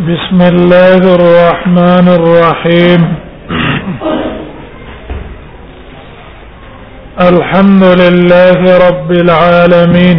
بسم الله الرحمن الرحيم الحمد لله رب العالمين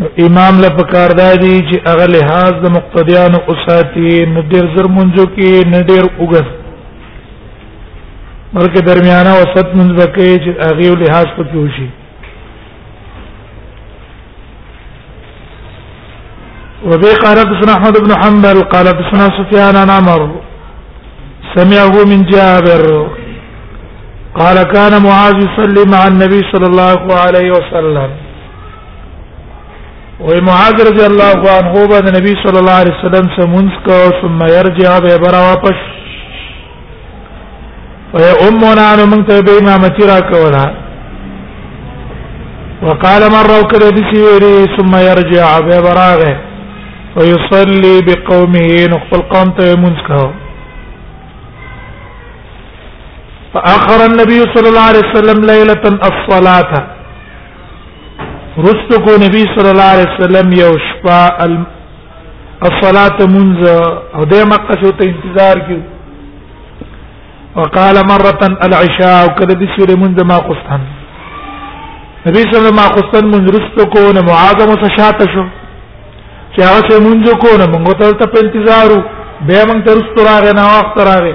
نو امام له پکار دی چې هغه لحاظ د مقتدیانو او ساتي نو ډیر زر منځو کې نه ډیر وګس بلکې درمیانه وسط منځ وکړي چې هغه لحاظ پکې وشي وبي قال حدثنا احمد بن حنبل قال حدثنا سفيان عن عمر سمعه من جابر قال كان معاذ يصلي مع النبي صلى الله عليه وسلم ومعاذ رضي الله عنه بعد النبي صلى الله عليه وسلم سمنسك ثم يرجع ببرا واپس امنا ان من تبي ما مترا كولا وقال مرة وكذا بسيري ثم يرجع ببراغه ويصلي بقومه نقل قوم منسكه فاخر النبي صلى الله عليه وسلم ليله الصلاه رستو کو نبی صلی الله علیه وسلم یو شپه الصلاه منز او د مکه شو ته انتظار کیو وقال مره العشاء وکړه د سورې منز ما قستان نبی صلی الله علیه وسلم ما قستان منز رستو کو نه معاذ مو شاته شو چې هغه څه مونږ کو نه مونږ ته ته په انتظارو به مونږ ترستو راغې نه وخت راغې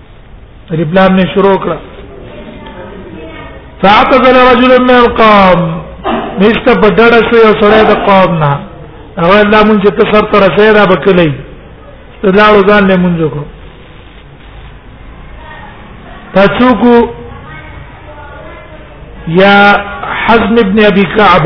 ریپلان نه شروع کړ فاعتزل رجل من القوم نشت په ډډه شو یو سړی د قوم نه هغه الله مونږ ته سر تر سیدا بکلی لاړو ځان له مونږ کو تاسو یا حزم ابن ابي كعب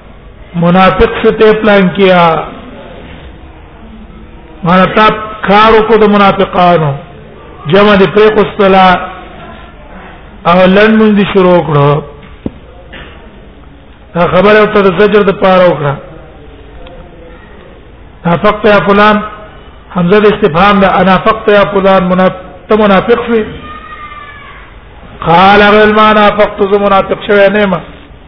منافق سے تے پلان کیا مانا تا کارو کو د منافقانو جمع دې پرې کوستلا او لن مونږ دې شروع کړو دا خبره او تر زجر د پاره وکړه دا فقط یا فلان حمزه د استفهام ده انا فقط یا فلان منافق منافق شي قال غل ما نافقت منافق شوی نه ما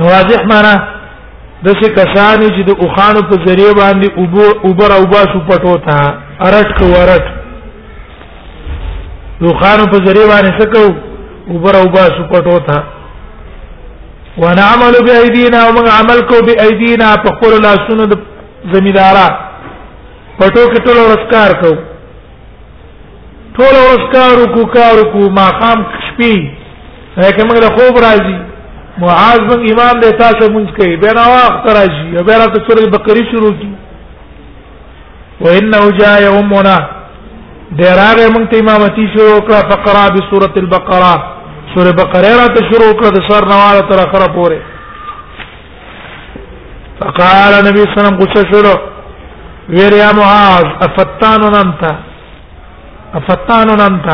نواضح معنا د څه کسان چې د اوخانو په ذریعہ باندې اوبر او باسو پټو تا ارټ کو ارټ اوخانو په ذریعہ باندې څه کو اوبر او باسو پټو تا ونعمل بأيدينا ومن عمل کو بأيدينا په خپل لاسونو د زمیدارا پټو کې ټول ورسکار کو ټول ورځ کار وکړو کار وکړو ما خام شپې هکه موږ له خوب راځي معاذ بن امام به تاسو مونږ کوي بیا نو وخت راځي بیا راته سورې بقره شروع کی وانه جاء يومنا دراغ مونږ ته امامتي شروع کړه فقرا بسوره البقره سوره بقره راته شروع کړه د سر نواله تر اخره پورې فقال نبی صلی الله علیه وسلم غصه شروع ویل یا معاذ افتان انت افتان انت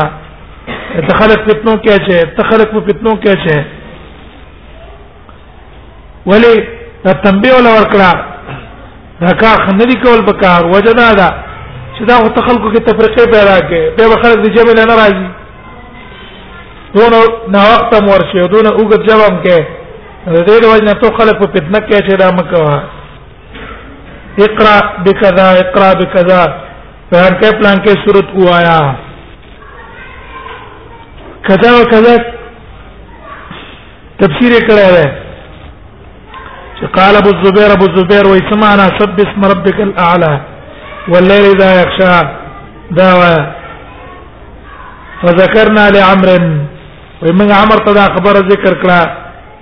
ته خلق فتنو کې اچي ته خلق په فتنو کې اچي ولی دا تنبیه ولا ورکړه دا کار خندري کول پکار وجدا دا چې دا خو خلکو کې تفریقې پیدا کې به خلک د جبل نه راځي دون نه وخت مور شي دون اوګد جواب کې د دې وجه نه تو خلک په فتنه کې چې دا مکوه اقرا بکذا اقرا بکذا پلان کې پلان کې صورت وایا کذا او کذا تفسیر کړه ده چې قال ابو الزبير ابو الزبير وای سمعنا سب اسم ربك الاعلى والليل اذا يغشى دا فذكرنا لعمر ومن عمر تدا خبر ذکر کړه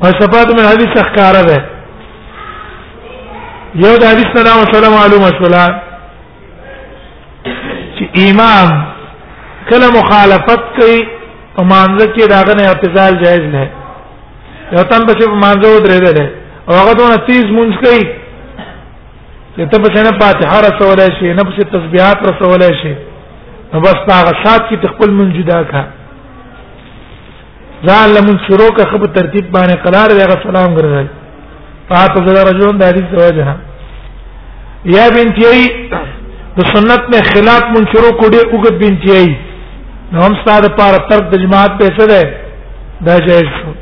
په صفات من حدیث ښکارا ده یو د حدیث نه مسله معلومه شولا چې امام کله مخالفت کوي په مانځ کې داغه نه اعتزال جایز نه یو تن په چې په مانځ ودرېدل او هغه دونه تیز مونږ کوي چې ته په څنګه فاتحه رسولای شي نه په تسبیحات رسولای شي نو بس هغه سات کې خپل مونږ جدا کړه ځان لمن شروع کا خپ ترتیب باندې قرار دی غو سلام ګرځي فات زل رجلون د حدیث وجه یا بنتی ای د سنت نه خلاف من شروع کو ډیر وګت بنتی ای نو هم ستاره پر تر د جماعت په څه ده دا جایز شو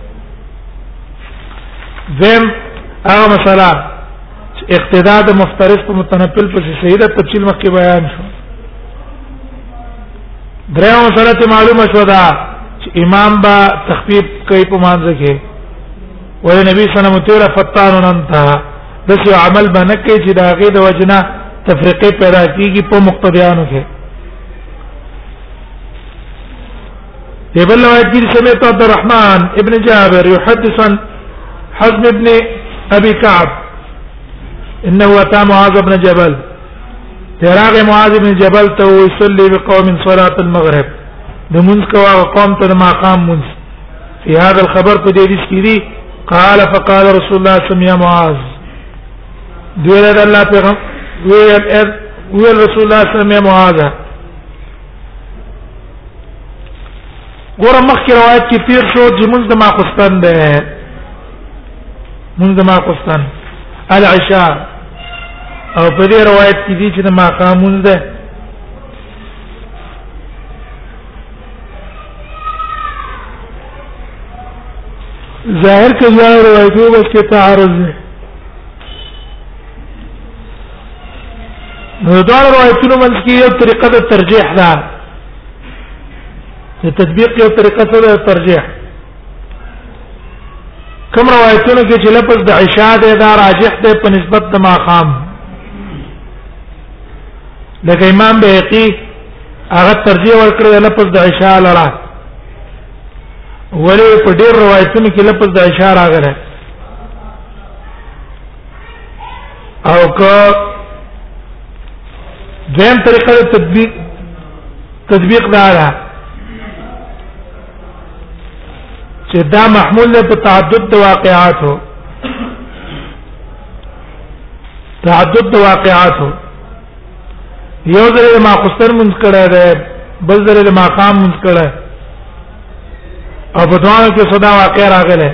زم هغه مسله اقتداء د مفترض په متنفل په شهیده په چیل مکه بیان شو درې مسله ته معلومه شو دا چې امام با تخفیف کوي په مانځ کې وې نبی صلی الله علیه وسلم تیر فتان انتا د څه عمل باندې کې چې دا غي د وجنه تفریقه پیدا کیږي په مقتدیانو کې دیبل روایت کی سمیت عبد الرحمن ابن جابر يحدث عن حزم ابن ابي كعب انه اتى معاذ بن جبل تراغ معاذ بن جبل ته ويصلي بقوم صلاه المغرب د منځ کوا قوم ته ما قام منځ في هذا الخبر په دې حدیث کې دي قال فقال رسول الله صلى الله عليه وسلم يا معاذ دوی د الله پیغام ویل ویل رسول الله صلی الله علیه وسلم معاذ ګور مخکې روایت کې تیر شو چې موږ د ماخستان ده مونږ د ماقستان العشاء او په دې روایت کې دي چې د ماقام مونږ ده ظاهر کې ظاهر روایتو بس کې تعارض ده نو دا روایتونو منځ کې یو طریقه د ترجیح ده د تطبیق یو طریقه سره ترجیح کوم روایتونو کې چې لفظ د عشاء دی دا راجح دی په نسبت د ماقام لکه امام بهقي هغه ترجیح ورکړی لفظ د عشاء لره ولې په ډېر روایتونو کې لفظ د عشاء راغلی او که دویم طریقه د تطبیق تطبیق دا ده چې دا محمول له تعدد د واقعاتو تعدد د واقعاتو یو ځل ما خستر مونږ کړه ده بل ځل ما قام مونږ کړه او په دوانو کې صدا واقع راغله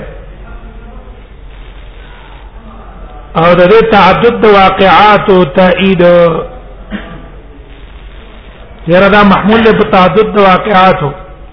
او د دې تعدد د واقعاتو تایید یره دا محمول له تعدد د واقعاتو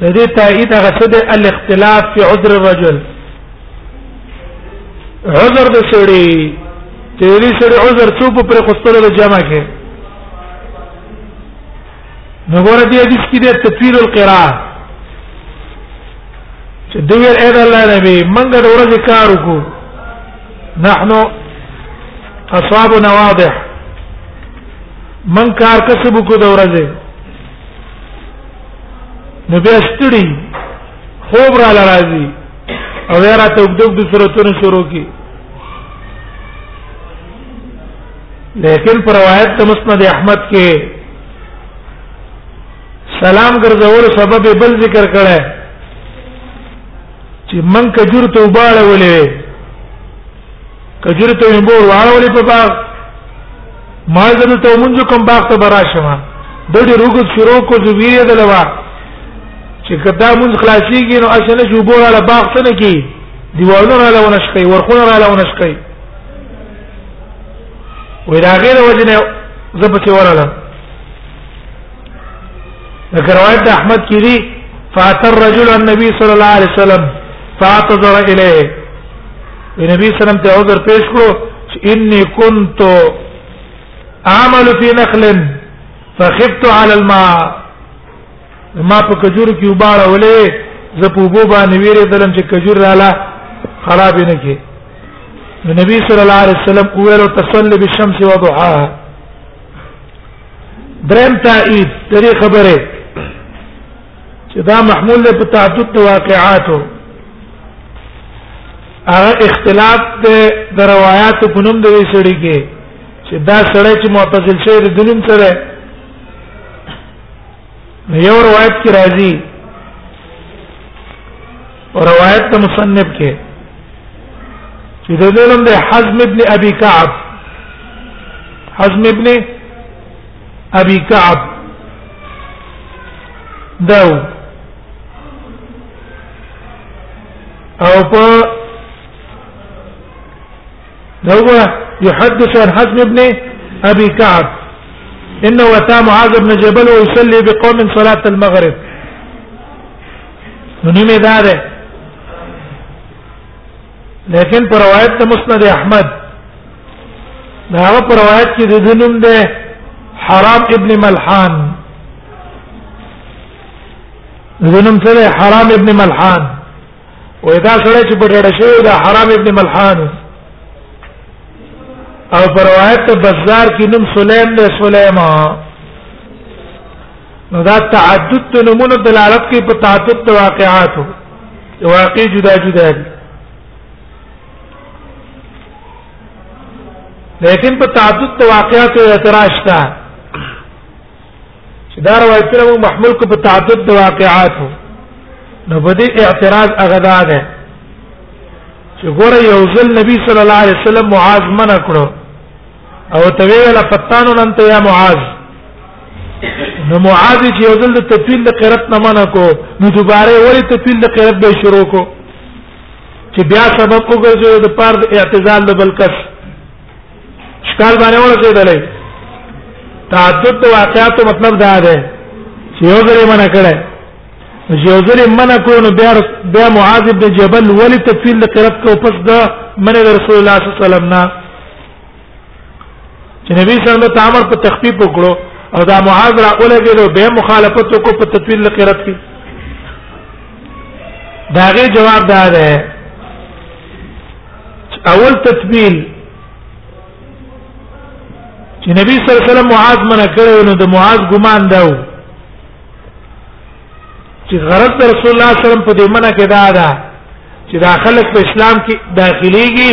د دې تایید هغه څه د الاختلاف فی عذر الرجل عذر د سړي چې دې سړي عذر څوک پر خوستلو د جمع کې نو ګوره دې حدیث کې د تطویل القراءه چې دوی اې د الله نبی منګه د ورځې کار وکړو نحنو اصحاب نواضح من کار کسب کو د ورځې نو بیا ستړي خوب را لراځي او بیا را توګدوګ د صورتونو شروع کی لیکن پر روایت د مسند احمد کې سلام ګرځول سبب بل ذکر کړه چې من کجور توبه اړولې کجره ته یې بور واړولې په باغ ما زه ته مونږ کوم باغ ته براشم د دې روغو شروع کو چې ویره د لوا چې کدا مونږ خلاصيږي نو اسنه چې بور على باغ څه نه کی دیوالونه را لونه شي ورخونه را لونه شي وې دا غیر وجنه زبته ورلم لکه روایت احمد کې دي فاتر رجل النبي صلی الله علیه وسلم فاعتذر الیه نبی صلی الله علیه وسلم ته عذر پیش کړو چې انی كنت اعمل فی نخل فخفت على الماء ما په کجور کې وباله ولې زه په وبو باندې ویری دلم چې کجور رااله خراب نه کې نبی صلی الله علیه وسلم اول تصلی بالشمس وضحاها درم تایید دغه خبره چې دا محمول له په تعدد د واقعاتو هغه اختلاف د روایت په نوم د وسړي کې چې دا سړی چې معتزل شوی د دنیم سره یو روایت کې راځي روایت د مصنف کې چې د نوم د حزم ابن ابي كعب حزم ابن ابي كعب دو او په هو يحدث عن حزم ابن ابي كعب انه اتى معاذ بن جبل ويصلي بقوم صلاه المغرب نو نیمه دا ده لیکن پر روایت د مسند احمد دا هغه پر روایت کې د دنوم ده حرام ابن ملحان دنوم سره حرام ابن ملحان و دا سره چې په ډېر شوی دا حرام ابن ملحان او پر روایت بازار کې نوم سلیم ده سلیمان نو دا تعدد د نمونه دلالت کوي په تعدد د واقعاتو واقع جدا جدا دي لیکن په تعدد د واقعاتو اعتراض شته چې دا روایتونه موږ محمول کو په تعدد د واقعاتو نو په دې اعتراض هغه دا ده چې ګوره یو ځل نبی صلی الله علیه وسلم معاذ منع کړو او ته ویل فتانو نن ته یا معاذ نو معاذ چې یو ځل د تفیل د قرت نه منع کو نو دوباره ولی تفیل د قرت به شروع کو چې بیا سبب وګرځي د پاره د اعتزال د بلکس شکال باندې ورسېدلې تعدد د واقعاتو مطلب دا ده چې یو ځل منع کړي چې یو ځل منع کو نو بیا بیا معاذ بن جبل ولی تفیل د قرت کو پس د من رسول الله صلی الله علیه وسلم نه چې نبی صلی الله علیه وسلم په تخفیف وکړو او دا معاذ را اولګلو به مخالفت کو په تطویل لقرت کې داغه جواب دا ده اول تطویل چې نبی صلی الله علیه وسلم معاذ منع کړو نو د معاذ ګمان داو چې غرض رسول الله صلی الله علیه وسلم په دې منع کې دا ده چې داخله په اسلام کې داخليږي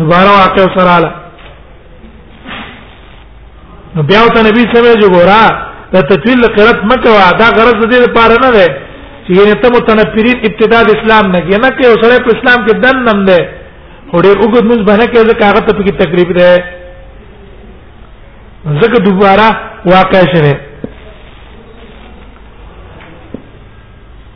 دوباره واقع سره اله نو بیا ته نبی سمې جو ګورا د تطویل قرات مکه وا دا غرض دې لپاره نه ده چې یعنی ته متنفرین ابتداء د اسلام نه کې نه کې اوسړه په اسلام کې دن نم ده هډې وګد موږ باندې کې ځکه هغه ته کې تکلیف ده ځکه دوباره واقع شوه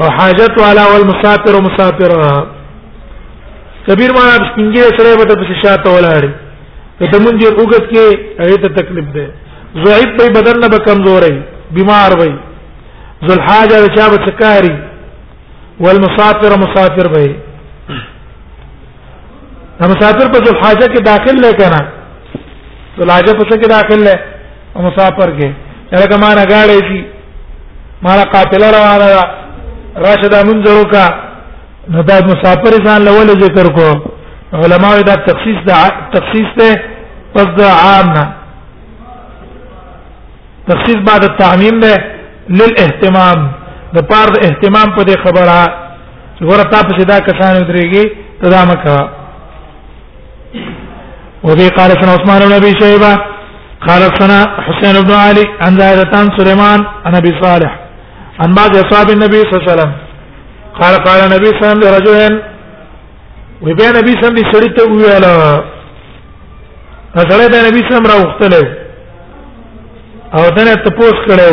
او حاجت والا والمسافر مسافر کبیر معنا څنګه سره به تاسو شاته ولاړ ته مونږ یو وګت کې هغه ته تکلیف ده ضعیف په بدن نه کمزورې بیمار وي ذل حاجه چا به تکاری والمسافر مسافر وي دا مسافر په ذل حاجه کې داخل نه کنه ذل حاجه په څه کې داخل نه مسافر کې لکه ما نه غاړې دي ما نه قاتل روانه ده راشد امن زرو کا نو دا مسافر ځان لول ذکر کو علماء دا تخصیص دا تخصیص ته پس دا عام نه تخصیص بعد التعمیم ده للاهتمام د پاره اهتمام په دې خبره ګوره تا په دا کسان درېږي ته دا مکه وبي قال سنا عثمان بن ابي شيبه قال سنا حسين بن علي عن زائدتان سليمان عن ابي صالح عن بعض اصحاب النبي صلى الله عليه وسلم قال قال النبي صلى الله عليه وسلم لرجلين وبين النبي صلى الله عليه وسلم سړی ته ویل سړی د نبی صلی الله علیه وسلم راوختل او دنه تپوس کړو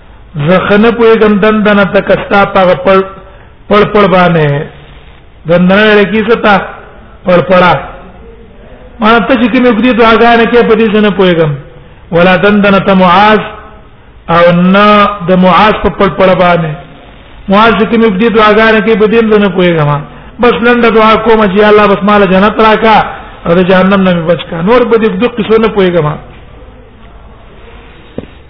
زه خنه پویګم دندنه تکستا پغه پړ پړ پړ باندې دندنه لکی ستا پړ پړا ما ته چې کوم وګړي دعاګانې کې په دې څه نه پویګم ولا دندنه ته معاذ او نه د معاذ په پړ پړ باندې معاذ چې کوم وګړي دعاګانې کې په دې نه پویګم بس لنډه دعا کوم چې الله بس مال جنت راکا او جهنم نه بچ کا نور په دې دوه قصو نه پویګم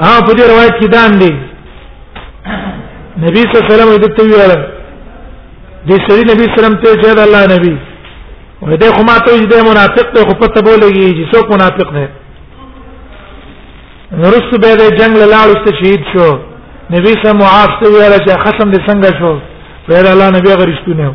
ها په دې روایت کې دام دی نبی صلی الله علیه وسلم دې ته ویل دې سری نبی صلی الله علیه وسلم ته چې الله نبی وې دې خو ما ته دې منافق ته خو پته بولېږي چې څوک منافق دی نورس به د جنگ لاړ است شهید شو نبی صلی الله علیه وسلم معاف ته ویل چې خصم دې څنګه شو ویل الله نبی غریشتونه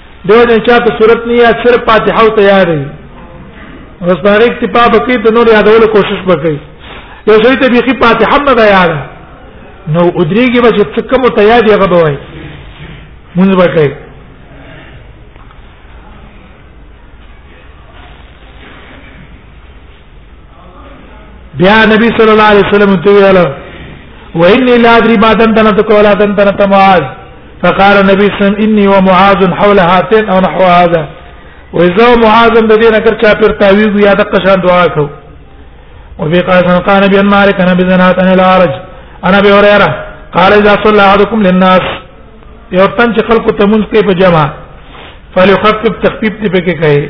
دې نه چاته صورت نه یا صرف فاتحه او تیارې رسپاره اکتفا بکی ته نور یادولو کوشش وکړي یو ځای ته بيخي فاتحه نه ده یاد نو ادریږي به چې څه کوم ته یاد هغه به وای مونږ به کوي بیا نبی صلی الله علیه وسلم ته ویل و انی لا ادری ما دندنه تقولا دندنه تمعاذ فقال النبي صلى الله عليه وسلم اني ومعاذ حول هاتين او نحو هذا واذا معاذ د دې نکر چا پر تاویږ یا د قشان دعا کو او به قال سن قال نبي مالك انا بزنات انا الارج انا ابي هريره قال اذا صلى احدكم للناس یو تن چې خلکو ته مونږ کوي په جمع فليخفف تخفيف دې پکې کوي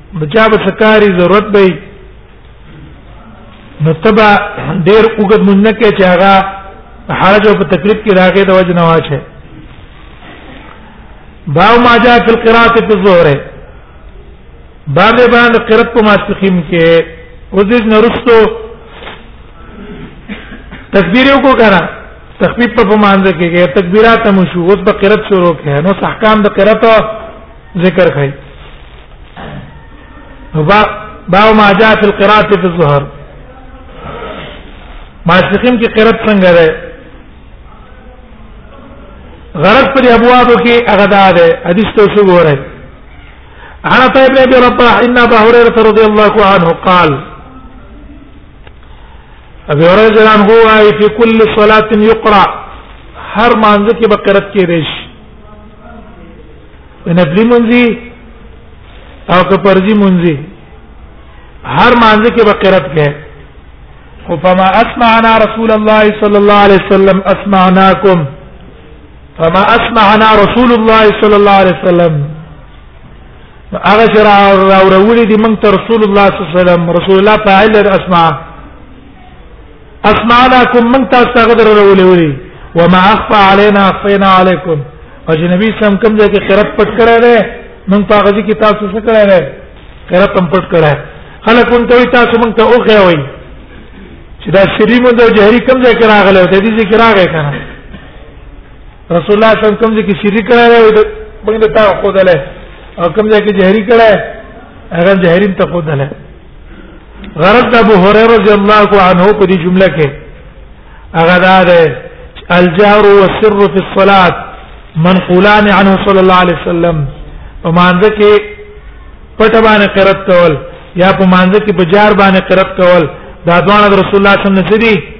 نو چا به سکاري ضرورت به نو تبا ډیر وګد مونږ نه کې چې هغه حرج او تکلیف کې راغې د وجه نه واچي باو ما جاء فی القراءه فی الظهر باب باندې قرات په ماسخیم کې وزید نرستو تکبیر یو کو کرا تخفیف په مانځ کې تکبیرات مو شو اوس په قرات شروع کې نو احکام د قرات ذکر کړي باو ما جاء في القراءه في الظهر ماسخین کې قرات څنګه ده غرض پر ابواب کې هغه ده حدیث ته شو غوړای انا طيب بن ابي رباح ان ابا هريره رضي الله عنه قال ابي هريره رضي الله عنه في كل صلاه يقرأ هر مانځ کې بقرات کې راشي نفلی منځي او که پرځي منځي هر مانځ کې به قرات کې خو فما اسمعنا رسول الله صلى الله عليه وسلم اسمعناكم فما اسمعنا رسول الله صلى الله عليه وسلم هغه شرع راوړولې دي موږ ته رسول الله صلی الله علیه وسلم رسول الله فاعل اسمع اسمعناکم من تاسو ته غدر ورولې ولي وما اخفى علينا اخفينا عليكم او چې نبی سم کوم ځای کې قرات پټ کړی دی من په هغه کې تاسو څه کړی دی قرات هم پټ کړی خلک مونږ ته تاسو مونږ ته اوخه وي چې دا سری مونږ د جهري کوم ځای کې راغلی دی دې ذکر راغی کنه رسول الله صلی الله علیه وسلم کوم ځای کې شریک کړی موږ ته تا خو دله او کوم ځای کې جهري کړی هغه جهري ته خو دله غرض ابو هريره رضی الله عنه په دې جمله کې هغه دا ده الجهر والسر في الصلاه منقولان عنه صلى الله عليه وسلم په مانځ کې پټ باندې قرت کول یا په مانځ کې په جار باندې قرت کول دا دوه رسول الله صلی الله علیه وسلم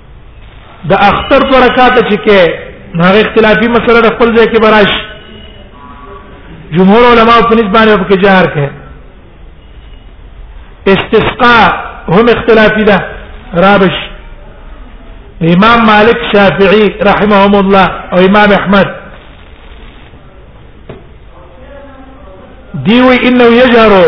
د اختر پر رکعات چې کې هغه اختلافي مسله د خپل ځای کې براش جمهور علما په نسبت باندې په جهر کې استسقا هم اختلافي ده رابش امام مالک شافعي رحمهم الله او امام احمد دیوی انه یجهرو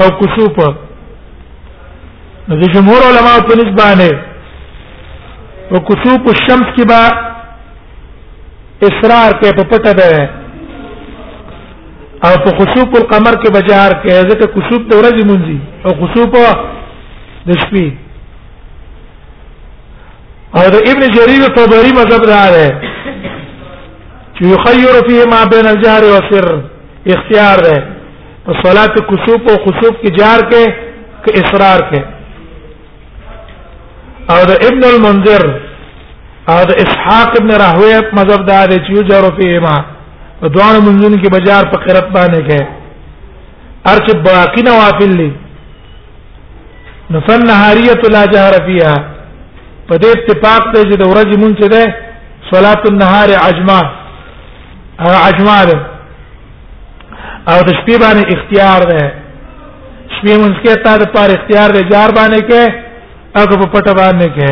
او کسوف نو د جمهور علما په نسبانه او کسوف الشمس کې با اصرار کې په پټه ده او په خسوف القمر کې بجار کې ځکه کسوف د ورځې مونږي او خسوف د شپې او د ابن جرير الطبري مذهب دا ده چې يخير فيه ما بين الجهر والسر اختيار ده په صلات کسوف او خسوف کې جار کې کې اصرار کې او د ابن المنذر او د اسحاق ابن راهوی مذهب دا دی چې یجر فیهما په دوه منځون کې بجار په قرات باندې کې ارچ باقی نوافل لی نفن نهاریه لا جهر فیها په دې اتفاق ته چې د ورځې مونږ ته ده صلات النهار عجمه عجمه ده او د شپې باندې اختیار ده شپې مونږ کې تا د پاره اختیار ده جار باندې کې هغه په پټه باندې کې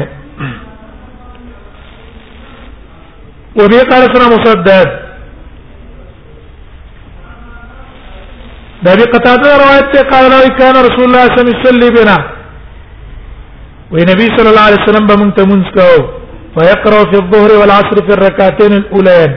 و به قال سنا مسدد دا به قطاده روایت ته قال نو کان رسول الله صلی الله علیه وسلم بنا و نبی صلی الله علیه وسلم به مونږ ته مونږ کو فيقرأ في الظهر والعصر في الركعتين الاولين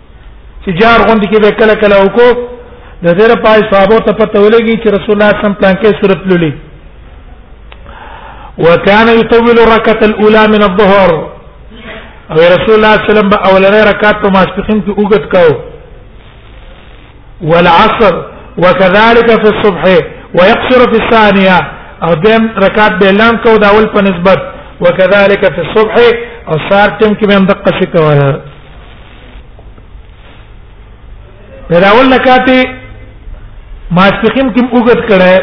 چې جار غوندې کې به کله کله وکړو د دې لپاره صحابه ته پته ولګي چې رسول الله صلی الله علیه وسلم پلان کې صورت لولي وكان يطول الركعه الاولى من الظهر او رسول الله صلی الله علیه وسلم اولنې رکعت په ماسپخین کې اوګت کاو والعصر وكذلك في الصبح ويقصر في الثانيه او دیم رکعت به اعلان کو دا اول په نسبت وكذلك في الصبح او سار ټیم کې به هم دقه شي کوله پیراول لکاته ماسپخیم کې اوګد کړه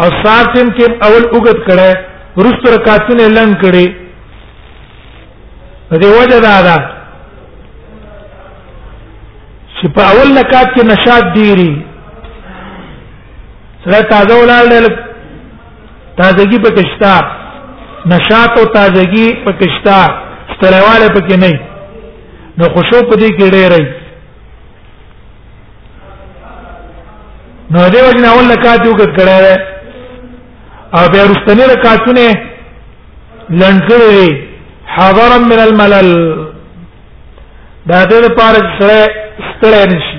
او ساتم کې اول اوګد کړه ورست رکعتونه لنګ کړي دې وجه دا ده چې په اول لکات کې نشاط ډیری سره تازه ولاړل تازگی په کښتا نشاط او تازگی په کښتا ستړیواله پکې نه نو خوشو په دې کې ډېرې نو دې وجه نه اول رکعت یو کړه او بیا رستنی رکعتونه لنکړې حضرا من الملل دا دې لپاره سره ستړی نشي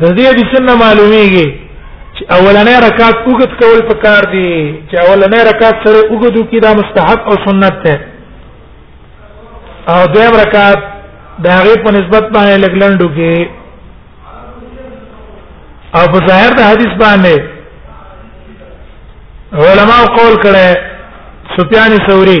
د دې د سنه معلومیږي چې اولنې رکعت وګت کول پکار دي چې اولنې رکعت سره وګدو کې دا مستحب او سنت ده او دیم رکعت د هغه په نسبت باندې لګلندو کې او په ظاهر د حدیث باندې علماء قول کړي سفیان ثوری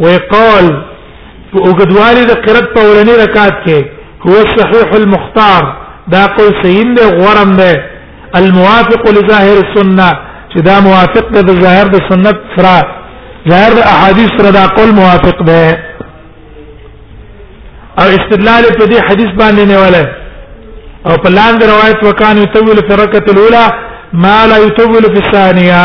ويقال وګدوالي د قرات په ورني رکعت کې هو صحيح المختار دا قول سین دی غورم دی الموافق لظاهر السنه چې دا موافق دی د ظاهر د سنت سره ظاهر د احادیث سره دا قول موافق دی او استدلال په دې حدیث باندې نه ولا او په لاندې روایت وکانه یطول فی رکعت الاولى ما لا یطول فی الثانیه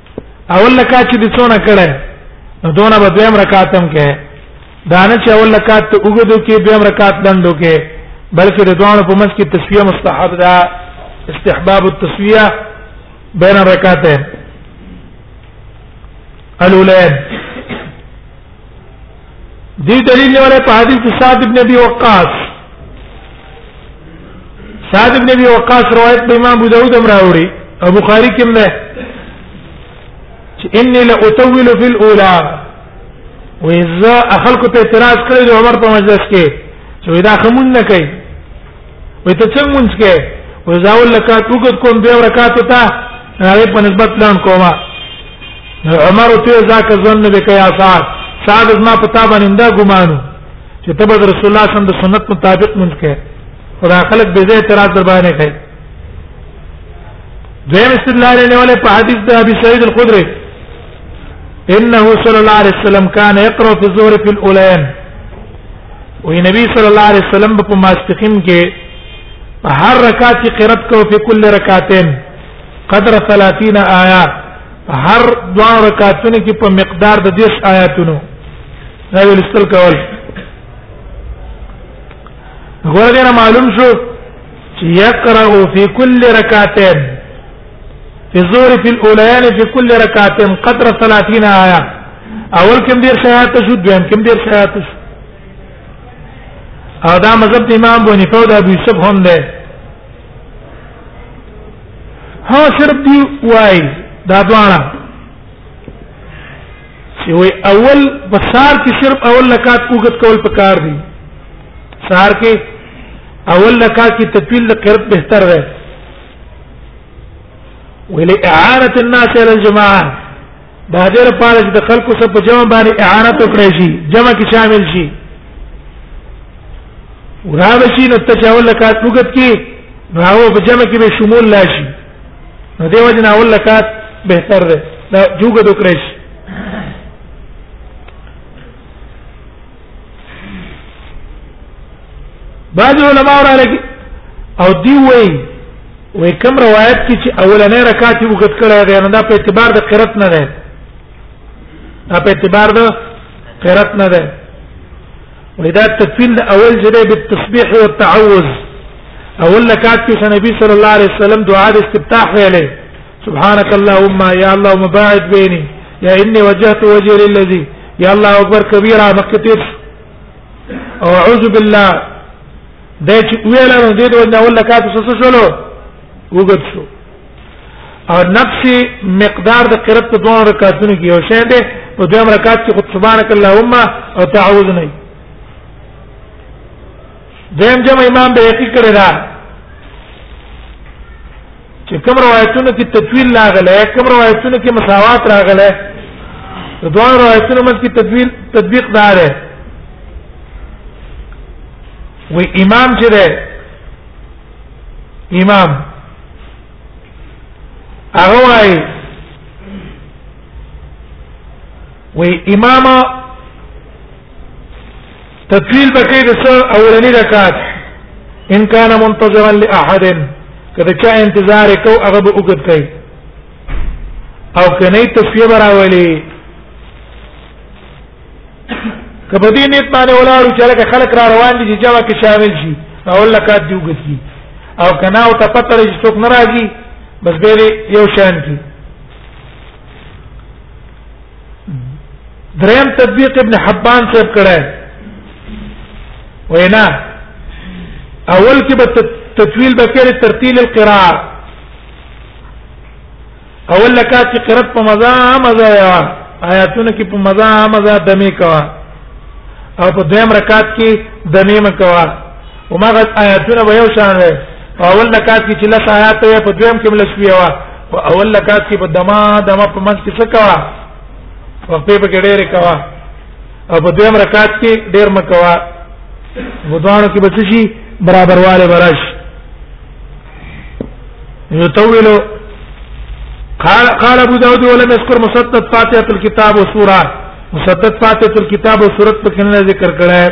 اول رکعت چې څونه کړه نو دونه به دویم رکعت هم کې دانه چې اول رکعت ته وګدو کې دویم رکعت لندو کې بلکې د دوه په منځ کې تسویه مستحب ده استحباب التسویه بین الرکعتین الاولین دې دلیل نه ولا په حدیث صاد ابن ابي وقاص صاد ابن ابي وقاص روایت به امام ابو داود هم راوړي او بخاری کې نه اني لا اطول في الاولى واذا اخلق ته اعتراض کړی د عمر په مجلس کې چې دا خمون نه کوي وي ته څنګه مونږ کې وي زاول لکات وګت کوم به رکعات ته هغه په نسبت پلان کوما عمر ته ذاک ظن به کیا سات صاحب ما پتا باندې دا ګمانو چې تبع رسول الله صلی الله علیه وسلم د سنت مطابق مونږ کې خدا خلق به زه اعتراض در باندې کوي دیم استدلال نه ولې په حدیث د ابي سعید الخدری انه صلی الله علیه وسلم کان یقرأ فی الظهر فی الاولین وی نبی صلی الله علیه وسلم په ماسپخین کې په هر رکعت کې قرات کو په کل رکعتین قدر 30 آیا هر دوا رکعتونو کې په مقدار د 10 آیاتونو دا ویل استل کول غوړه معلوم شو چې یقرأ فی کل رکعتین في الظهر في الاوليان في كل ركعه قدر 30 ايه اول کوم ډیر شایعات شو دویم کوم ډیر شایعات شو او دا مذهب د امام ابو حنیفه او د ابو یوسف هم ده ها صرف دی وای دا دواړه چې وای اول بسار کې صرف اول لکات وګت کول پکار دي سار کې اول لکات کې تطویل قرت بهتر ده ولاعانه الناس على الجماعه دا ډېر پاره چې د خلکو سره په جمع باندې اعانه وکړي شي جمع کې شامل شي وراوشي نو ته چې اول لکات وګت کې نو هغه په جمع کې به شمول لا شي نو دیو جن اول لکات بهتر ده دا جوګه وکړي شي بعض علماء را لګي او دی وی وی کوم روایت کې چې اولنې رکعت یې وکړ کړه غیر دا په اعتبار د قرات نه ده دا په اعتبار د قرات نه ده وإذا التكفيل أول جدي بالتسبيح والتعوذ أول لكات في نبي صلى الله عليه وسلم دعاء استفتاح عليه سبحانك اللهم يا الله مباعد بيني يا اني وجهت وجهي للذي يا الله اكبر كبيرا مكتب او اعوذ بالله دا چې ویلا نو دې ونه ولا کاتو څه شلو وګت شو او نفس مقدار د قرات په دوه رکعاتونو کې یو شی دی په دوه رکعات کې خود سبحانك اللهم او تعوذ نه دیم جمع امام به یقین کړی دا چې کوم روایتونو کې تطویل راغلی کوم روایتونو کې مساوات راغلی د دوه روایتونو مت کې تطویل تطبیق دار دی و امام چې دی امام هغه وايي و امام تفصیل بکې د سر اولنی رکعت ان کان منتظرا لاحد کله چې انتظار کو هغه به وګت کوي او کنه تسبیح براولي کبه دې نیت باندې ولاړو چې لکه خلک را روان دي چې جمع کې شامل شي او لکه دی وګت کی او کنه او تپتر چې څوک ناراضي بس به یو شان کی دریم تطبیق ابن حبان صاحب کړه وینا اول کې به تطویل بکر ترتیل القراءه اول لکه چې قرات په مزه مزه یا آیاتونه کې په مزه مزه دمه کوا او په دیم رکعت کې دمه کوا ومغه آیاتونه به یو شان وي اول لکات کې چې لس آیات وي په دویم کې لس وي او اول لکات کې په دما دما په منځ کې څه کوا وقفه په کې ډېر کوا او په دویم رکعت کې ډېر مکوا غدوانو کې به شي برابر والے براش يطول قال قال ابو داود ولم يذكر مسدد فاتحه الكتاب والسوره مسدد فاتحه الكتاب والسوره په کې نه ذکر کړه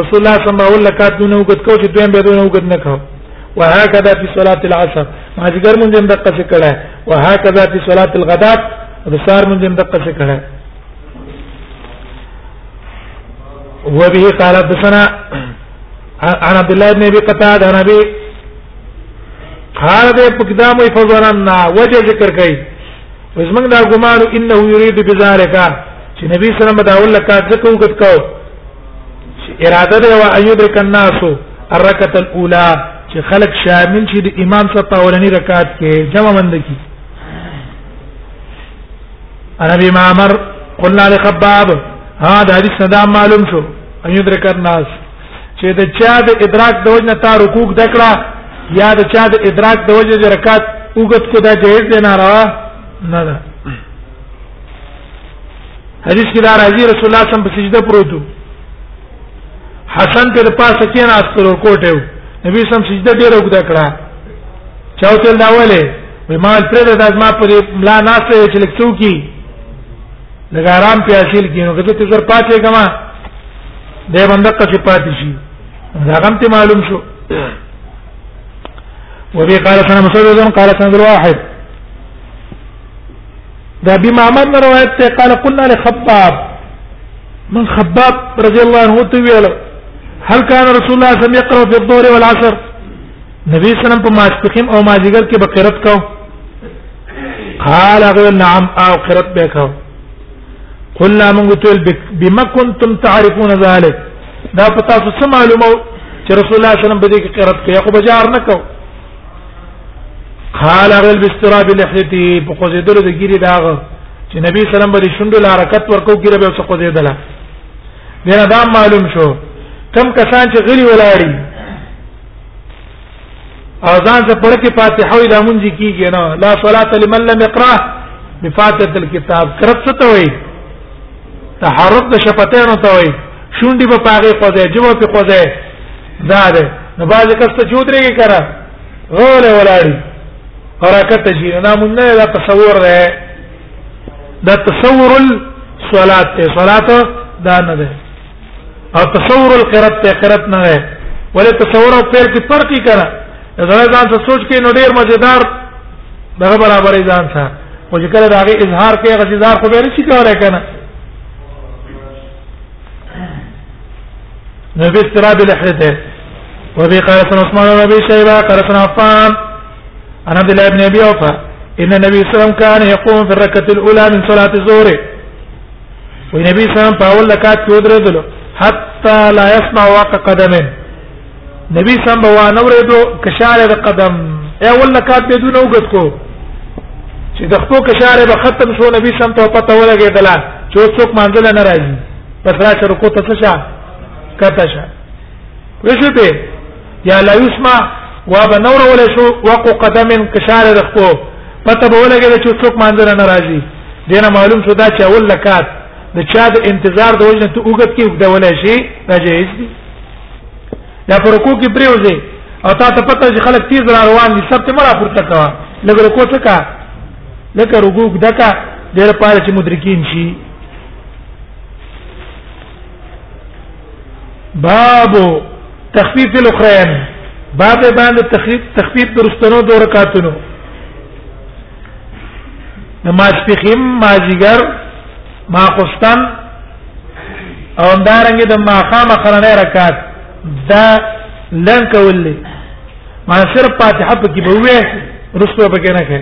رسول الله صلی الله علیه وسلم لکات دونه وګت کو چې دویم به دونه وګت نه کو وهكذا في صلاه العصر ما ذکر مونږ هم دقه څه کړه وهكذا في صلاه الغداء د سار مونږ هم دقه څه کړه وبه قال حدثنا عن عبد الله بن ابي قتاده عن ابي قال ده پکدام وي فزرنا وجه ذکر کوي وزمن دا ګمان انه يريد بذلك چې نبی صلی الله علیه وسلم دا ولکات ذکر وکړ اراده دی وا ايدرک الناس الرکعه الاولى چې خلق شامل شي د امام صف په اولنی رکعت کې جمع مند کی انا ابي معمر قلنا لخباب ها دا حدیث صدا معلوم شو ان يدرك الناس چې د چا د ادراک د وجنه تا رکوع دکړه یا د چا د ادراک د وجنه رکعت وګت کو دا جهیز نه راوه نه ده حدیث کې دا راځي رسول الله صم په سجده پروت وو حسن په پاسه کې نه استر کوټه وو نبی سم سجده ډیر وګدا کړه چاو تل دا وله وې ما تر دې د ما پر ملا ناسه چې لکتو کی لګ آرام په حاصل کینو کته ته زر پاتې کما دې بنده کته پاتې شي دا غم ته معلوم شو وبي قال سنه مسعود قال سنه الواحد دا ابي معمر نه روایت ته قال قلنا لخباب من خباب رضي الله عنه تو ویل هل كان رسول الله صلى الله عليه وسلم يقرأ في الظهر والعصر نبی صلی الله علیه وسلم په ماسپخیم او ماجیګر کې بقرت کو قال غير نعم او قرت به کو قلنا من قتل بما كنتم تعرفون ذلك دا پتا څه معلومه چې رسول الله صلی الله علیه وسلم به دې کې قرت کوي خو بجار نه کوي قال غل باستراب لحيته په خوځیدل د ګیری داغ چې نبی سلام باندې شوندو لارکت ورکو ګیره به څه خوځیدله دغه دا معلوم شو کم کسان چې غلی ولاړی او ځان ته پړ کې فاتحه وي دا مونږ کیږي نه لا صلاه لمن لم يقرأ بفاتحه الكتاب کرت څه ته وایي تحرک د شفتانو ته وي شونډي په پاغه خوځي جبه په خوځي دا ده نو باز کس ته چودريږي کرا غول ولاړي حرکت شي نه مونږ نه دا تصور ده دا تصور الصلات ته صلات دا نه ده او تصور القرات ته قرات نه ده ولې تصور او پیر کې فرق کړه دا ځان څه سوچ کې نو ډیر مزیدار دغه برابرې ځان څه او چې کله دا غي اظهار کوي هغه اظهار خو به نشي کولای کنه نبي استراب لحيته وبي قال سن عثمان بن ابي شيبه قال سن عفان عن عبد الله بن ابي اوفى ان النبي صلى الله عليه وسلم كان يقوم في الركعه الاولى من صلاه الظهر والنبي صلى الله عليه وسلم په اول رکعت کې ودرېدل حتى لا يسمع واقع قدمه نبی سم به وانه ورېدو کشاره د قدم ای ول کات به دونه وګت کو چې د خپل کشاره به ختم شو نبی سم ته پته ولګېدله چې څوک مانځل نه راځي پس را شروع کو ته څه کته شه وشو ته یا لا یسمع وا به نور ول شو وقو قدم کشاره د خپل پته به ولګېد چې څوک مانځل نه راځي دینه معلوم شو دا چې اول لکات د چا د انتظار د وجنه ته وګت کې وګدول شي دا جایز دي دا پر کو کې پریوځي او تا ته پته چې خلک تیز را روان دي سب ته مرا پورته کا لګ رکو څه کا لګ رکو دکا ډېر پاره چې مدرکین شي باب تخفیف الاخرین باب باندې تخفیف تخفیف درستنو دو رکعاتونو نماز پخیم مازیګر ماخستن او دارنګ د ماخامه خلنه رکعات دا لن کولې ما صرف فاتحه پکې به وې رسو پکې نه کې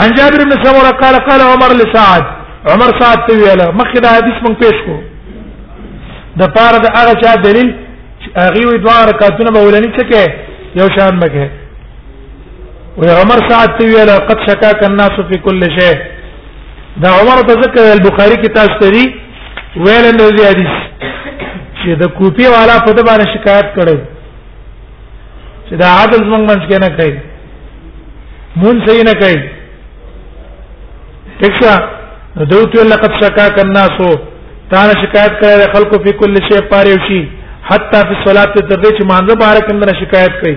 عن جابر بن سمره قال قال عمر لسعد عمر سعد ته ویله مخکې دا حدیث مونږ پیښ کو د پاره د هغه چا دلیل هغه وی دوه رکعاتونه به ولني څه کې یو شان مکه وي عمر سعد ته ویل قد شکاک الناس فی کل شی دا عمر ته ذکر البخاری کې تاسو ته دی ویل نو دی حدیث چې د کوپی والا په دې باندې شکایت کړي چې دا عادل زمنګ منځ کې نه کوي مون صحیح نه کوي ټکسا دوت لقد شکاک الناس تا نه شکایت کړي خلکو په کل شی پاره شي حتی فی الصلاه تر دې چې مانځه بارک اندر شکایت کوي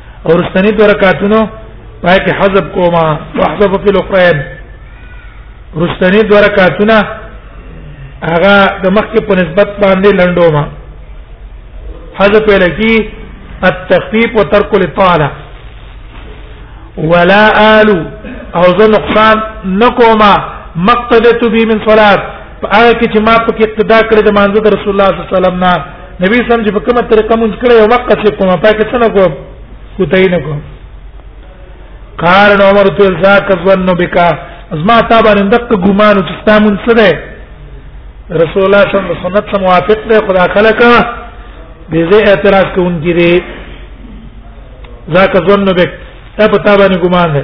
او رستنی تو رکعتونو پای کې حذف کوما واحذف فی الاخرین رستنی دو رکعتونه هغه د مخکې په نسبت باندې لندو ما حذف لکی التخفيف وترك الاطاله ولا آل او زه نقصان نکوما مقتدت به من صلات هغه کې چې ما په اقتدا کړې د مانزه رسول الله صلی الله علیه وسلم نه نبی سم چې په کومه طریقه مونږ کړی او مکه چې کومه پای کې څنګه کوم کوتای نه کوم قال عمر تل ذاک ظن بك ازما تابع اندق ګمان چې تامن څه ده رسول الله صلی الله علیه وسلم موافق ده خدا خلق دې زه اعتراض کوونکی دی ذاک ظن بك ته په تابع ګمان ده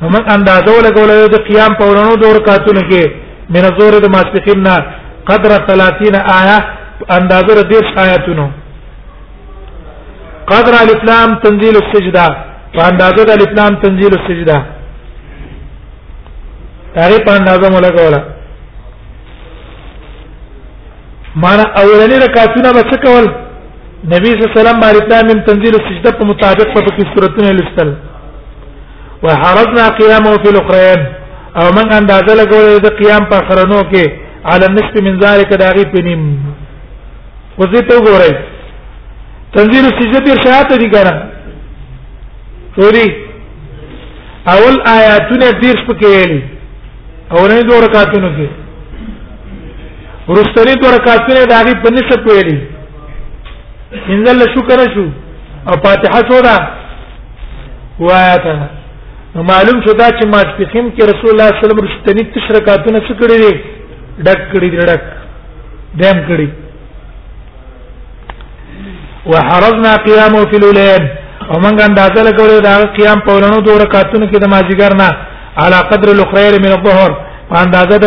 نو موږ اندازه ولګولې د قیام په ورونو دور کاتونه کې من زور د ماسپخین نه قدر 30 آیه اندازه د 10 آیاتونو قدر الف لام تنزيل السجده په اندازه د الف لام تنزيل السجده هغه په اندازه مولګوله معنا اولنی رکعتونه به څه کول نبی صلی الله علیه وسلم باندې تامین تنزيل السجده په مطابق په کې سورته لستل وحرزنا قيامه في الاخرين او من اندازه لګولې د قیام په خرنو کې على النصف من ذلك داغي پنیم وزي ته وګورئ تنزيل السجده په شاته دي ګره سوري اول آیاتونه دیر سپکې ویلي اولنې دوه رکعاتونو کې ورستری تور کاتونه د هغه په نسب ویلي انزل شکر شو او فاتحه شو دا وایا ته معلوم شو دا چې ماسپخیم کې رسول الله صلی الله علیه وسلم رستنی تشرکاتونه څه کړی دي ډک کړی دي ډک دیم کړی وحرزنا قيامه في الليل ومن اندازه لګولې دا قیام په ورنو دوه رکعاتونو کې د ماجیګر نه على قدر الاخرين من الظهر په اندازه د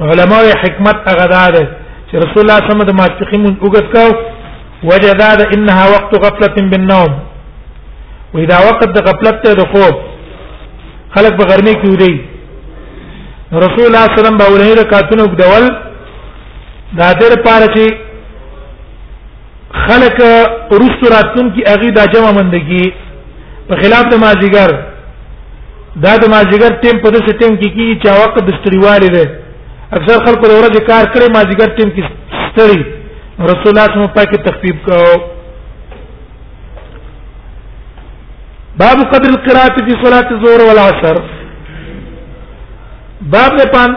علماء حکمت هغه ده چې رسول الله صلی الله علیه وسلم د ماسپخین وګت کو وجه دا ده انها وقت غفله بالنوم واذا وقت د غفلت ته د خوب خلق به غرمه کې ودی رسول الله صلی الله علیه وسلم به ولې رکعتونه وګدول دا د لپاره چې خلق رست راتون کی اغي دا جمع مندگی په خلاف د مازیګر دا د مازیګر ټیم په دسه ټیم کې کی چې وخت د ستړیوالي ده اکثر خلکو د ورځې کار کړي مازیګر ټیم کې ستړي رسول الله صلی الله علیه وسلم پاکه تخفیف کاو باب قدر القراءه في صلاه الظهر والعصر باب نه پان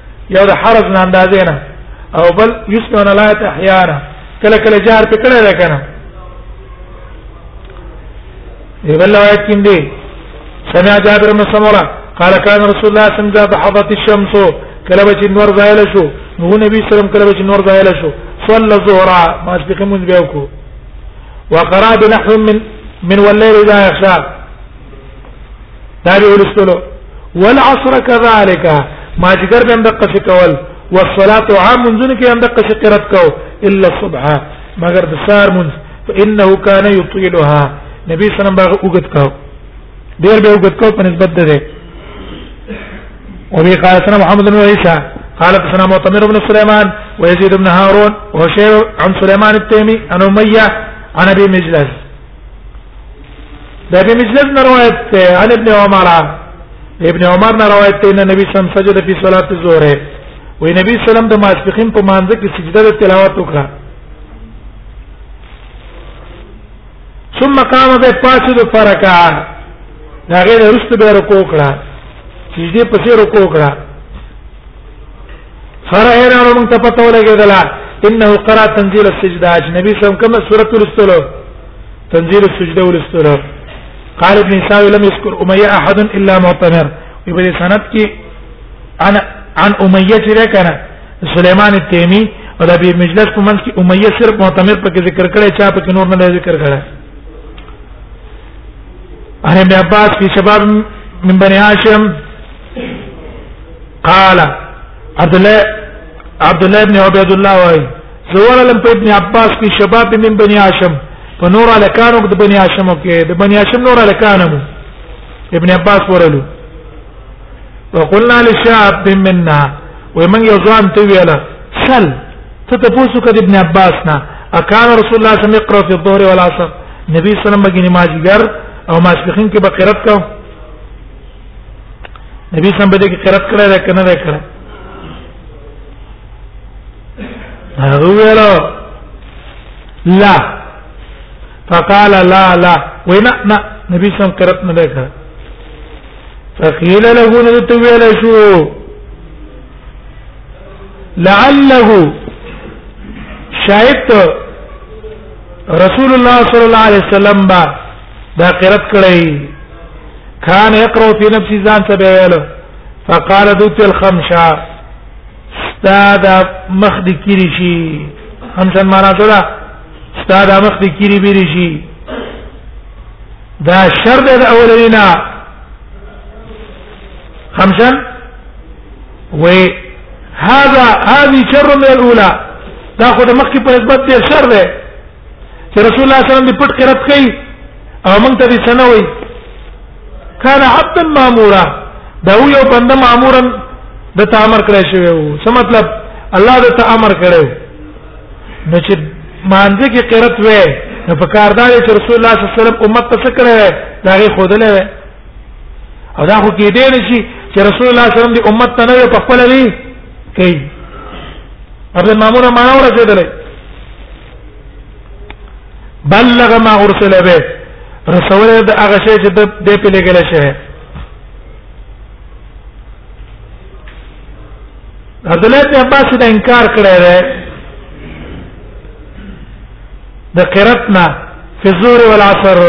یو د حرج نه اندازې نه او بل یسمعون الایات احیانا کله کله جهر په کړه ده کنه دی بل روایت کې دی سمع جابر بن سمره قال كان رسول الله صلى الله عليه وسلم حضرت الشمس کله چې نور زایل شو نو نبی صلی الله علیه وسلم کله چې نور زایل شو صلى الظهر ما سبقمون بيوكو وقرأ بنحو من من والليل إذا يخشى دا به ولستلو والعصر كذلك ما جګر به اندقه څه کول والصلاه عام منځونه کې اندقه څه قرات کو الا الصبح مگر د سار منځ فانه كان يطيلها نبی صلی الله علیه وسلم باغ وګت کو ډیر به وګت کو په نسبت ده وبي قال سنا محمد بن عيسى قال سنا معتمر بن سليمان ويزيد بن هارون وشير عن سليمان التيمي عن اميه عن ابي مجلس ده ابن مجلس نه روایت ده عن ابن عمر ابن عمر نه روایت ده نبی صلی الله علیه وسلم سجد فی صلات الظهر وی نبی صلی الله علیه وسلم د ماسپخین په مانځ کې سجده د تلاوت وکړه ثم قام به فاسد فرکا دا غیر رست به رکوع کړه سجده پسې رکوع کړه فرعنا نو موږ ته پته ولګېدله انه قرأ تنزيل السجده اجنبي سم کومه سوره ولستلو تنزيل السجده ولستلو قال ابن ساوي لم يذكر اميه احد الا معتمر وبدي سند کې انا عن اميه چې کنه سليمان التيمي او د ابي مجلس په منځ کې اميه صرف معتمر په ذکر کړي چا په نور نه ذکر کړي انا ابن عباس في شباب من بني هاشم قال عبد الله عبد الله ابن عبيد الله واي زوال لم ابن عباس في شباب من بني هاشم فنور على كانوا د بني هاشم کې د بني هاشم نور على كانوا ابن عباس ورلو وقلنا لشاب منا ومن يزوان تويلا سل تتبوسو كد ابن عباس نا اكان رسول الله صلى الله عليه وسلم يقرا في الظهر والعصر نبی صلی الله علیه وسلم بګی نماز ګر او ماسپخین کې بقرت کوم نبی سم بده کې قرات کړه ده کنه ده کړه هغه ویل لا فقال لا لا وینا نا نبی سم قرات نه ده کړه فقيل له نبت ویل شو لعله شاید رسول الله صلی الله علیه وسلم با دا قرات کړی كان يقرأ في نفس ځان ته ویلو فقال دوت الخمشة استاد مخ د کیری شي همشن معنا څه ده استاد مخ د کیری بیری شي دا شر د اولوینا خمسا وهذا هذه شر من الاولى دا خو د مخکې په نسبت ډیر شر دی چې رسول الله صلی الله علیه وسلم دې پټ قرات کوي او موږ ته دې څنګه وایي کان عبدا مامورا دا یو بنده مامورن د تامر کړی شوی وو څه مطلب الله د تامر کړو نو چې مانځه کې قرت وې نو په کاردار چې رسول الله صلی الله علیه وسلم امت ته څه کړی دا غي خودلې وې او دا خو کې دې نشي چې رسول الله صلی الله علیه وسلم د امت ته نه په خپل وی کوي ابل مامور مانور څه دلې بلغ ما ارسل به رسول د هغه شی چې د دې په لګل شي عبد الله بن عباس دا انکار کړی دی د قرتنا فی الظهر والعصر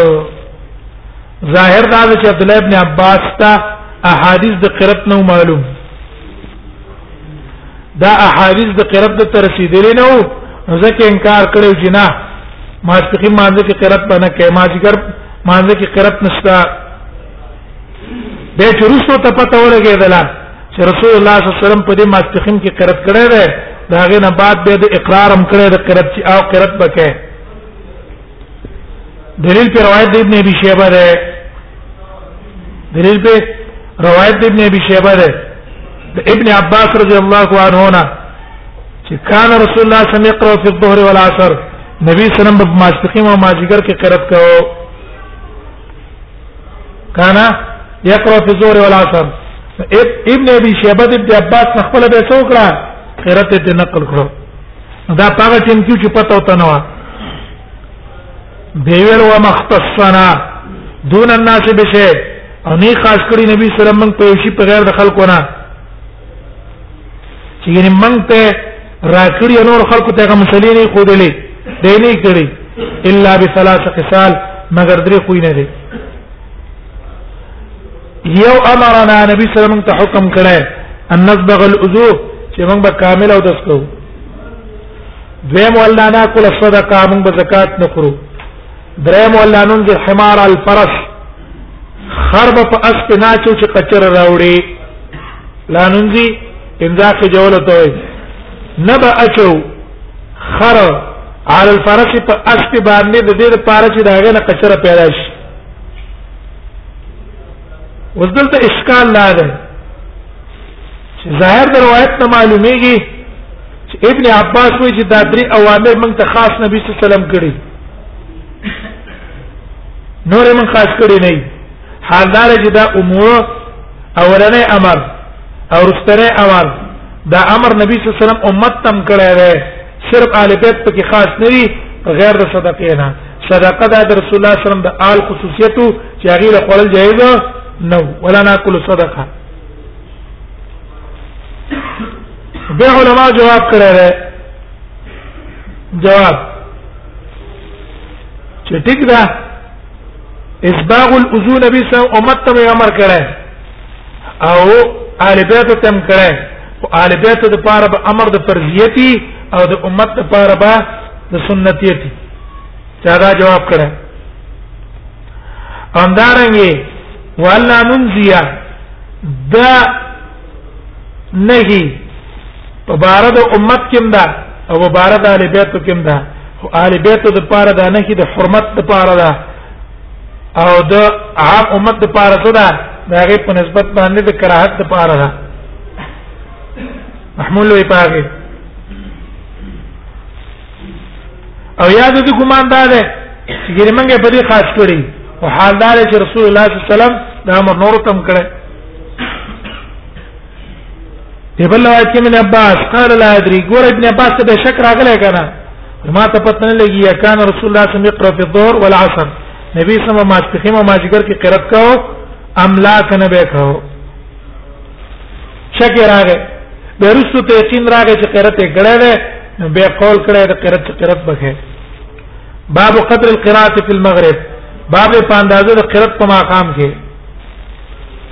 ظاهر دا چې عبد الله بن عباس ته احادیث د قرتنا معلوم دا احادیث د قرات ته رسیدلې نه وو ځکه انکار کړو چې نه ما سپخي مانځ کې قرات باندې کې ما ذکر مانځ کې قرات نشتا به چرستو ته پته ولګېدل چې رسول الله صلی الله علیه وسلم په دې ما سپخي کې قرات کړی دی دا غنه بعد به د اقرارم کړی د قرات چې او قرات بکې دلیل په روایت د ابن ابي شيبه ده دلیل په روایت د ابن ابي شيبه ده د ابن عباس رضی الله عنه نه چې کان رسول الله صلی الله علیه وسلم يقرأ في الظهر والعصر نبی صلی الله علیه وسلم په ماسپخین او ماجیګر کې قرات کاو کان يقرأ في الظهر والعصر ابن ابي شيبه د عباس خپل به څوکړه قرات ته نقل کړو دا پاغه ټیم کې چې پته وته نو دیویل و مختصنا دون الناس بشه او نه خاص کړی نبی صلی الله علیه وسلم په یو شی په غیر د خلکو نه چې یعنی مونږ ته راکړی نور خلکو ته کوم مسلې نه خودلې دی نه کړی الا بثلاث قسال مگر درې خوینه دي یو امرنا نبی صلی الله علیه وسلم ته حکم کړی ان نصبغ العضو چې موږ به کامل او دس کوو دویم ولا ناکل الصدقه موږ به زکات نه خورو دریم ولا ننج حمار الفرس خرب په اس په ناچو چې قچر راوړي لا ننجي انځا کې جوړه توي نبا اچو خر على الفرس په اس په باندې د دې لپاره چې داغه نه قچر پیدا شي اوس دلته اشکال لا ده چې ظاهر د روایت نه معلومیږي چې ابن عباس وایي چې دا درې اوامر موږ ته خاص نبی صلی الله علیه وسلم کړی نور موږ خاص کړی نه حال دار چې دا امور اولنې امر او رستنې امر دا امر نبی صلی الله علیه وسلم امت تم کړی دی صرف آل بیت پکې خاص نه دي غیر د صدقې نه صدقه د رسول الله صلی الله علیه وسلم د آل خصوصیتو چې هغه له خپل جایز نو ولا ناکل صدقه به علماء جواب کړی دی جواب چې ټیک ده اسباغ الاذون بسم امت ته امر کړی او اهل بیت تم کړه او اهل بیت د پاره به امر د فرضیتی او د امت د پاره به د سنتیتی چا دا جواب کړه اندارنګي ولا ننزیا دا نهي په بار د امت کې دا او په بار د اهل بیت کې دا او اهل بیت د پاره دا نهي د حرمت د پاره دا او د عام امت د پاره څه ده دا غي په نسبت باندې د کراهت د پاره ده محمول وي پاره او یاد دې ګمان دا ده چې ګرمنګه په دې خاص کړی او حال دار چې رسول الله صلی الله علیه وسلم دا امر نور تم کړی په بل روایت کې ابن عباس قال لا ادري ګور ابن عباس ته شک راغلی کنه ما ته پته نه لګي یا کان رسول الله صلی الله علیه وسلم یقرا فی الظهر والعصر نبی صلی الله علیه وسلم ماسپخیم او ماجګر کې قرات کاو ام لا کنه به کاو شک راغی به رسو ته یقین راغی چې قرات یې ګړې ده به قول کړی د قرات چې قرات بکه باب قدر القراءه فی المغرب باب په اندازې د قرات په مقام کې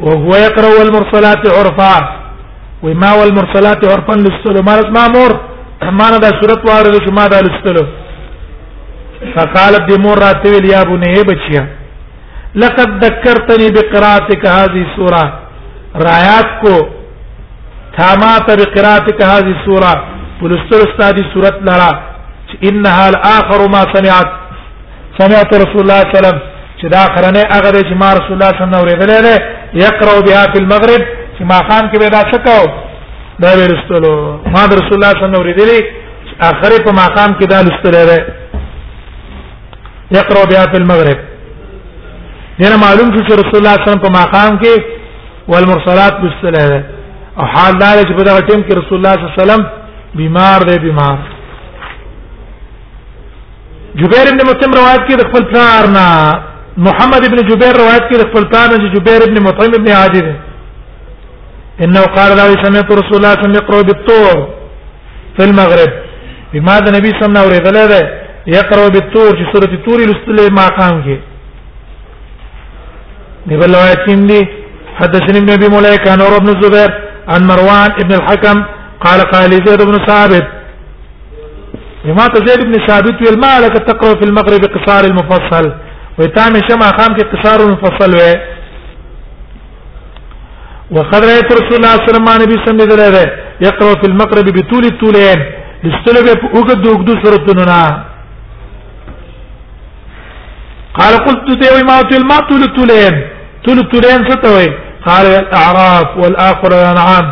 وهو يقرا المرسلات عرفا وما والمرسلات عرفا للسلو مالت مامور ما ندى سورة وارد شما دا للسلو فقالت دي مور راتويل يا بني إيه بچيا لقد ذكرتني بقراءتك هذه السوره رايات کو تھاما تر قراءتك هذه السوره پلستر استادی صورت لرا انها الاخر ما سمعت سمعت رسول الله صلی الله علیه وسلم چې دا خرنه هغه د جماع رسول الله صلی الله علیه وسلم اوریدل دی یقرأ بها فی المغرب چې ما خان کې به دا څکاو دا ورستلو ما د رسول الله صلی الله علیه وسلم اوریدل اخر په ما خان کې دا لستل دی یقرأ بها فی المغرب دنه معلوم شو چې رسول الله صلی الله علیه وسلم په ما خان کې والمرسلات لستل دی او حال دا چې په دا ټیم کې رسول الله صلی الله علیه وسلم بیمار دی بیمار جبیر ابن مطعم روایت کې د خپل پلار نه محمد ابن جبیر روایت کې د خپل پلار نه جبیر ابن مطعم ابن عادی دی انه قال لا سمعت رسول الله صلى الله عليه وسلم يقرأ بالطور في المغرب بما ده نبی صلی الله علیه وسلم ده يقرأ بالطور چې سورۃ الطور لستلې ما قام کې دی بل روایت کې دی حدثني ابن ابي مليكه عن عمر بن الزبير عن مروان ابن الحكم قال قال زيد بن ثابت بما زيد بن ثابت ويل ما لك تقرا في المغرب قصار المفصل ويتام شمع خام في قصار المفصل و وقد رأيت رسول الله صلى الله عليه وسلم يقرأ في المغرب بطول الطولين لستلبه اوجد اوجد قال قلت ته وي ما تل ما تل تلين تل تلين ستوي قال الاعراف والاخر الانعام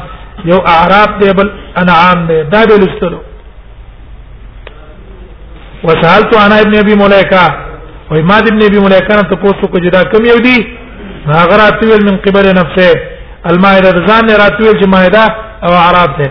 یو اعراف دی بل انعام دی دا به لستلو وسالت انا ابن ابي مليكه وای ما ابن ابي مليكه ته پوښتنه کوي دا کوم یو دی هغه راتویل من قبل نفسه المائده ځان راتویل چې مائده او اعراف ده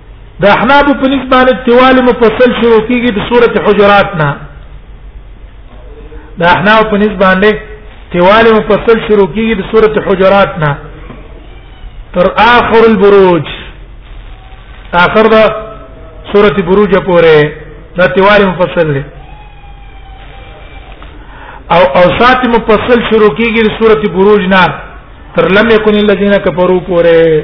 د احناب په نسبت باندې تیوال مفصل شروع کیږي د سوره حجرات نه د احناب په نسبت باندې تیوال مفصل شروع کیږي د سوره حجرات نه تر اخر البروج اخر دا سوره بروج پورې دا تیوال مفصل دی او اوسات مفصل شروع کیږي د سوره بروج نه تر لم یکن الذين كفروا پورې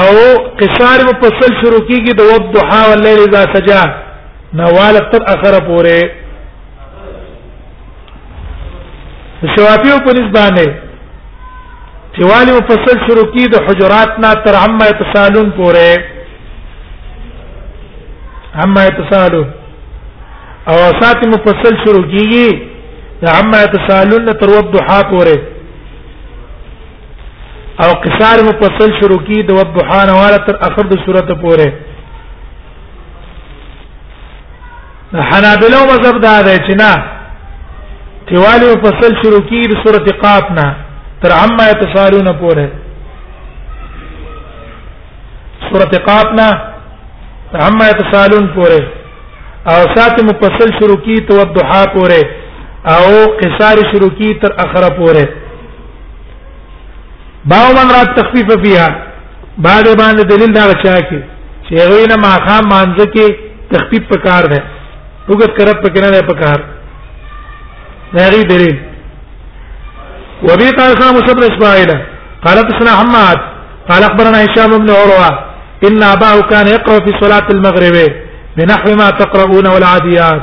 او قصار په فصل شروع کیږي د وقت ضحا او الليل اذا سجا نو وال تر اخره پورې شوافیو په نسبانه چې والی په فصل شروع کی د حجرات نا تر عما يتسالون پورې عما يتسالون او سات مفصل شروع کیږي د عما يتسالون تر وقت ضحا پورې او قصار مفصل شروع کی د وضحا نه والا تر اخر د سورته پورې حنابلو مذهب دا دی چې نه تیوالی مفصل شروع کی د سورته قاف نه تر عما يتسالون پورې سورته قاف نه تر عما يتسالون پورې او سات مفصل شروع کی تو وضحا پورې او قصار شروع کی تر اخره پورې باو من را تخفیف فيها بعد باندې دلیل دا چا کې چې هغه نه ماخام مانځ کې تخفیف پکار ده وګت کرت پکې نه ده پکار دا غي دلیل وبي قال خام صبر اسماعيل قالت سنا حماد قال اخبرنا هشام بن عروه ان اباه كان يقرا في صلاه المغرب بنحو ما تقرؤون والعاديات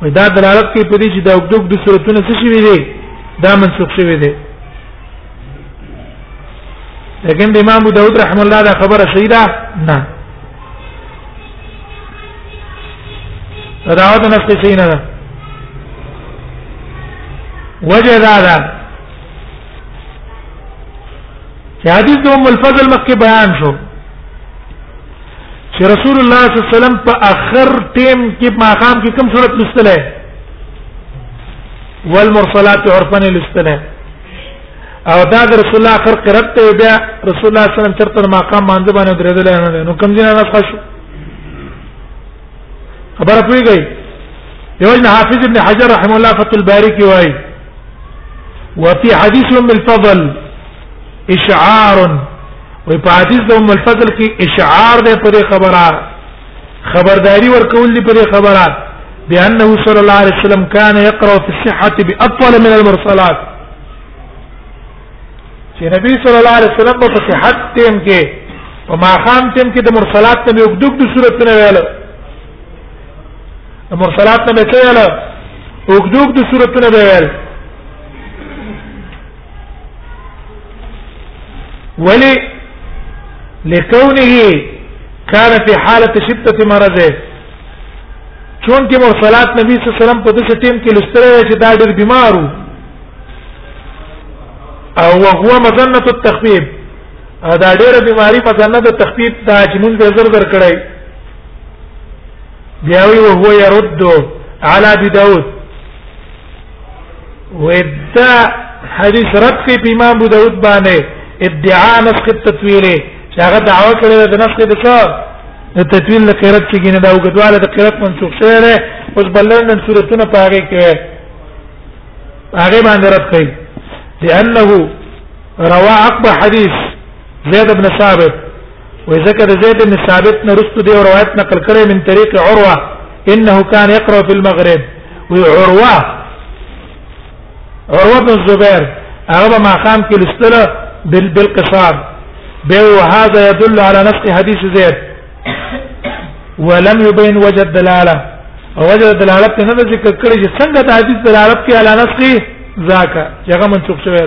وای دا دلالت کوي په دې چې دا وګدوګ د صورتونه څه شوی دی دا منسوخ شوی دی لیکن د امام ابو داود رحم الله دا خبره صحیح ده نه دعوت نفس صحیح نه ده وجه دا ده چې حدیث د ام الفضل مخکې بیان شو چې رسول الله صلی الله علیه وسلم په اخر ټیم کې ماقام کې کوم صورت لستله والمرسلات عرفا لستله او دا د رسول الله اخر قرات ته بیا رسول الله صلی الله علیه وسلم چرته ماقام باندې باندې درېدل نه نو کوم ځای نه خاصو خبر پويږي یوجن حافظ ابن حجر رحم الله فتح الباري کې وایي وفي حديث ام الفضل اشعار وي په حدیث د ام الفضل کې اشعار ده پر خبره خبرداري ورکول دي پر خبره بانه صلى الله عليه وسلم كان يقرا في الصحه باطول من المرسلات چې نبی صلی الله علیه وسلم په صحت تیم کې په ماخام تیم کې د مرسلات ته یو دګ د صورت نه ویل د مرسلات نه ویل او دګ د صورت نه ویل ولي لكونه كان في حالة شدة مرضه چون کې مرسلات نبی صلی الله علیه وسلم په دې ټیم کې لستره چې دا ډېر بیمارو او هو مزنه التخفيف دا ډېر بیماری مزنه د تخفيف دا چې مونږ به زر زر کړای بیا وی هو يرد على ابي داود ودا حدیث رد کوي په امام ابو داود باندې ادعاء نسخ التطويل چې هغه دعوا کړې ده نسخ د څه د تطويل له قرات کې نه دا وګدواله د قرات منسوخ شوی دی اوس بلنن صورتونه پاره کې هغه باندې رد کوي لانه روى عقب حديث زيد بن ثابت وې ذکر د زید بن ثابت نه رسته دی روایت نقل کړي من طریق عروه انه كان يقرا في المغرب وی عروه عروه بن الزبير هغه ما خام کې لستله بالقصار به وهذا يدل على نفس حديث زيد ولم يبين وجه الدلاله وجه الدلاله ته نه ذکر کړی چې څنګه د حدیث دلالت کې على نفس ذاک هغه منسوخ شوی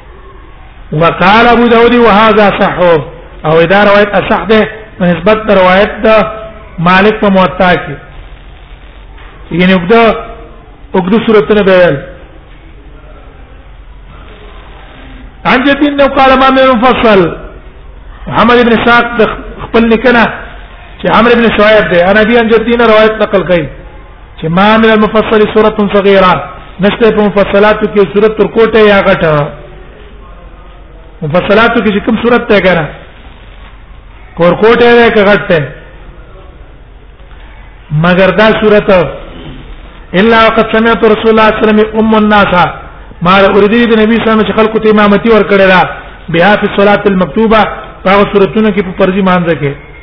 وقال ابو داود وهذا صح او دا روایت اصح ده په نسبت د روایت د مالک په موطا کې یعنی وګدا وګدو صورتونه بیان عن جد انه قال ما من مفصل محمد بن ساق خپل نکنه چې عمرو بن شعيب ده انا بي عن جدينا روایت نقل کړي چې ما من المفصل سوره صغیره نشته په مفصلاتو کې سوره تر کوټه یا غټه مفصلاتو کې کوم سوره ته کنه کور کوټه یا غټه مگر دا سوره الا وقد سمعت رسول الله صلى الله عليه وسلم ام الناس ما اوریدي د نبی صلی الله علیه وسلم خلکو ته امامتي ور کړی دا بها فی الصلاه المکتوبه هغه سورتونو کې په فرضي مانځ کې